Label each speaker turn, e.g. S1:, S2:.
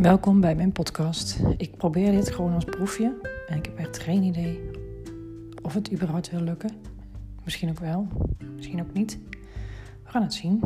S1: Welkom bij mijn podcast. Ik probeer dit gewoon als proefje en ik heb echt geen idee of het überhaupt wil lukken. Misschien ook wel, misschien ook niet. We gaan het zien.